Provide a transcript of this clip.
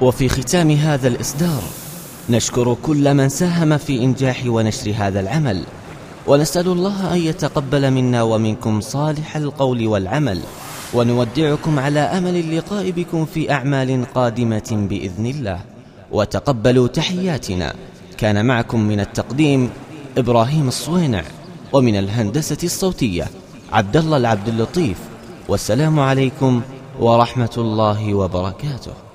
وفي ختام هذا الإصدار نشكر كل من ساهم في إنجاح ونشر هذا العمل ونسأل الله أن يتقبل منا ومنكم صالح القول والعمل ونودعكم على أمل اللقاء بكم في أعمال قادمة بإذن الله وتقبلوا تحياتنا. كان معكم من التقديم إبراهيم الصوينع ومن الهندسة الصوتية عبد الله العبد اللطيف والسلام عليكم ورحمة الله وبركاته.